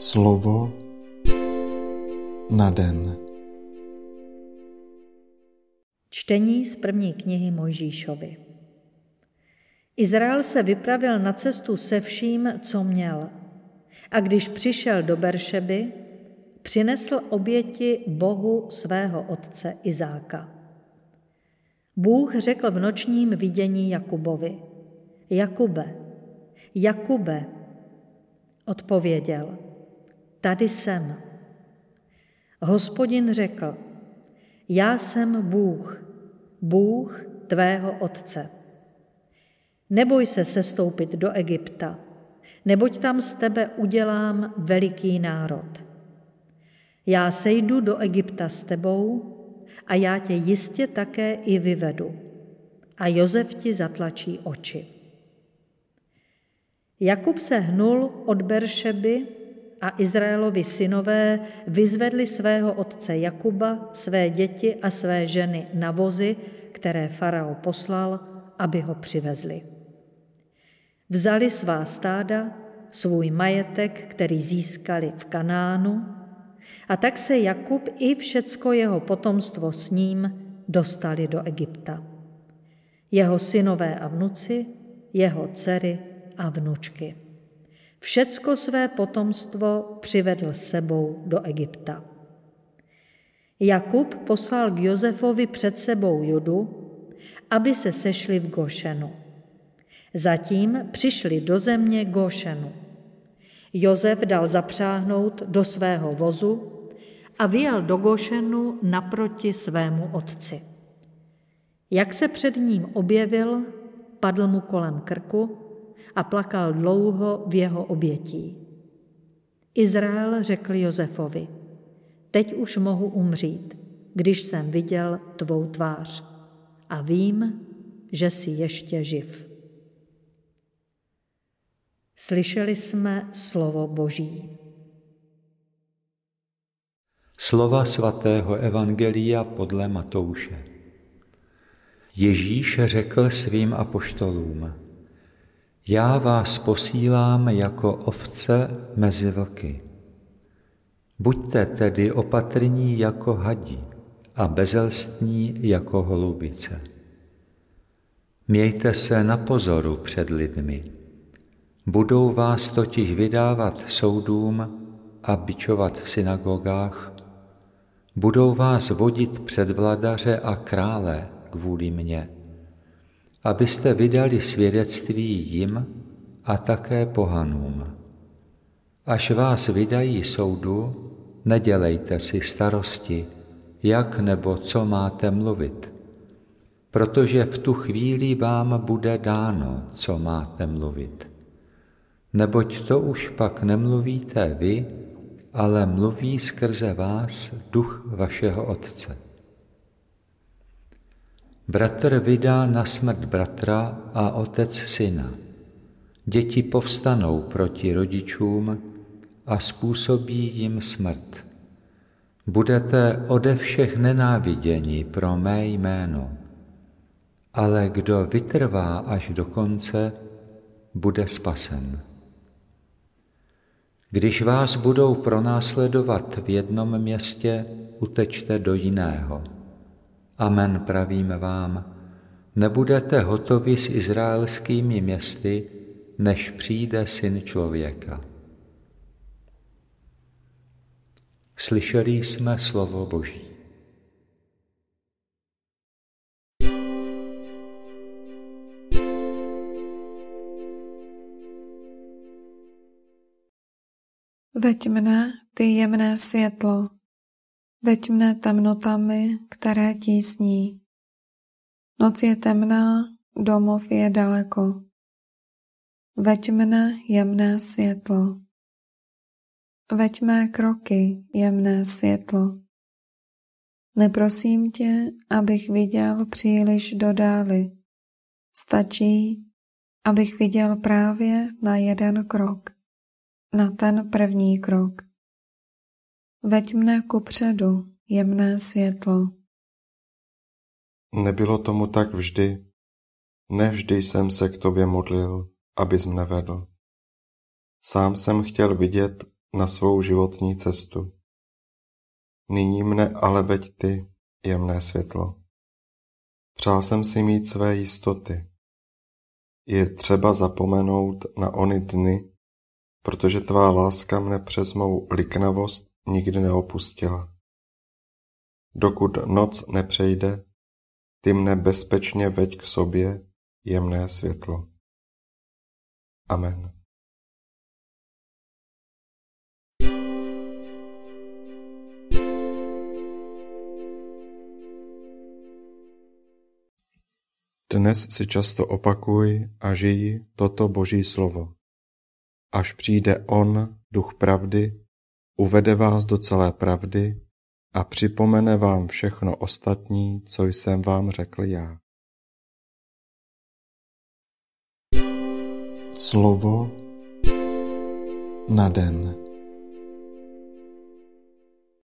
Slovo na den. Čtení z první knihy Mojžíšovi. Izrael se vypravil na cestu se vším, co měl. A když přišel do Beršeby, přinesl oběti Bohu svého otce Izáka. Bůh řekl v nočním vidění Jakubovi, Jakube, Jakube, odpověděl, tady jsem. Hospodin řekl, já jsem Bůh, Bůh tvého otce. Neboj se sestoupit do Egypta, neboť tam z tebe udělám veliký národ. Já sejdu do Egypta s tebou a já tě jistě také i vyvedu. A Jozef ti zatlačí oči. Jakub se hnul od Beršeby a Izraelovi synové vyzvedli svého otce Jakuba, své děti a své ženy na vozy, které farao poslal, aby ho přivezli. Vzali svá stáda, svůj majetek, který získali v Kanánu, a tak se Jakub i všecko jeho potomstvo s ním dostali do Egypta. Jeho synové a vnuci, jeho dcery a vnučky. Všecko své potomstvo přivedl sebou do Egypta. Jakub poslal k Josefovi před sebou Judu, aby se sešli v Gošenu. Zatím přišli do země Gošenu. Jozef dal zapřáhnout do svého vozu a vyjel do Gošenu naproti svému otci. Jak se před ním objevil, padl mu kolem krku a plakal dlouho v jeho obětí. Izrael řekl Josefovi, teď už mohu umřít, když jsem viděl tvou tvář a vím, že jsi ještě živ. Slyšeli jsme slovo Boží. Slova svatého Evangelia podle Matouše. Ježíš řekl svým apoštolům, já vás posílám jako ovce mezi vlky. Buďte tedy opatrní jako hadi a bezelstní jako holubice. Mějte se na pozoru před lidmi. Budou vás totiž vydávat soudům a bičovat v synagogách, budou vás vodit před vladaře a krále kvůli mně abyste vydali svědectví jim a také pohanům. Až vás vydají soudu, nedělejte si starosti, jak nebo co máte mluvit, protože v tu chvíli vám bude dáno, co máte mluvit. Neboť to už pak nemluvíte vy, ale mluví skrze vás duch vašeho Otce. Bratr vydá na smrt bratra a otec syna. Děti povstanou proti rodičům a způsobí jim smrt. Budete ode všech nenáviděni pro mé jméno, ale kdo vytrvá až do konce, bude spasen. Když vás budou pronásledovat v jednom městě, utečte do jiného Amen pravím vám, nebudete hotovi s izraelskými městy, než přijde syn člověka. Slyšeli jsme slovo Boží. Veď mne, ty jemné světlo, veď mne temnotami, které tísní. Noc je temná, domov je daleko. Veď mne jemné světlo. Veď mé kroky jemné světlo. Neprosím tě, abych viděl příliš do dály. Stačí, abych viděl právě na jeden krok, na ten první krok. Veď mne kupředu, jemné světlo. Nebylo tomu tak vždy. Nevždy jsem se k tobě modlil, abys mne vedl. Sám jsem chtěl vidět na svou životní cestu. Nyní mne ale veď ty, jemné světlo. Přál jsem si mít své jistoty. Je třeba zapomenout na ony dny, protože tvá láska mne přes mou liknavost neopustila. Dokud noc nepřejde, ty mne bezpečně veď k sobě, jemné světlo. Amen. Dnes si často opakuj a žij toto Boží slovo. Až přijde On, duch pravdy, uvede vás do celé pravdy a připomene vám všechno ostatní, co jsem vám řekl já. Slovo na den.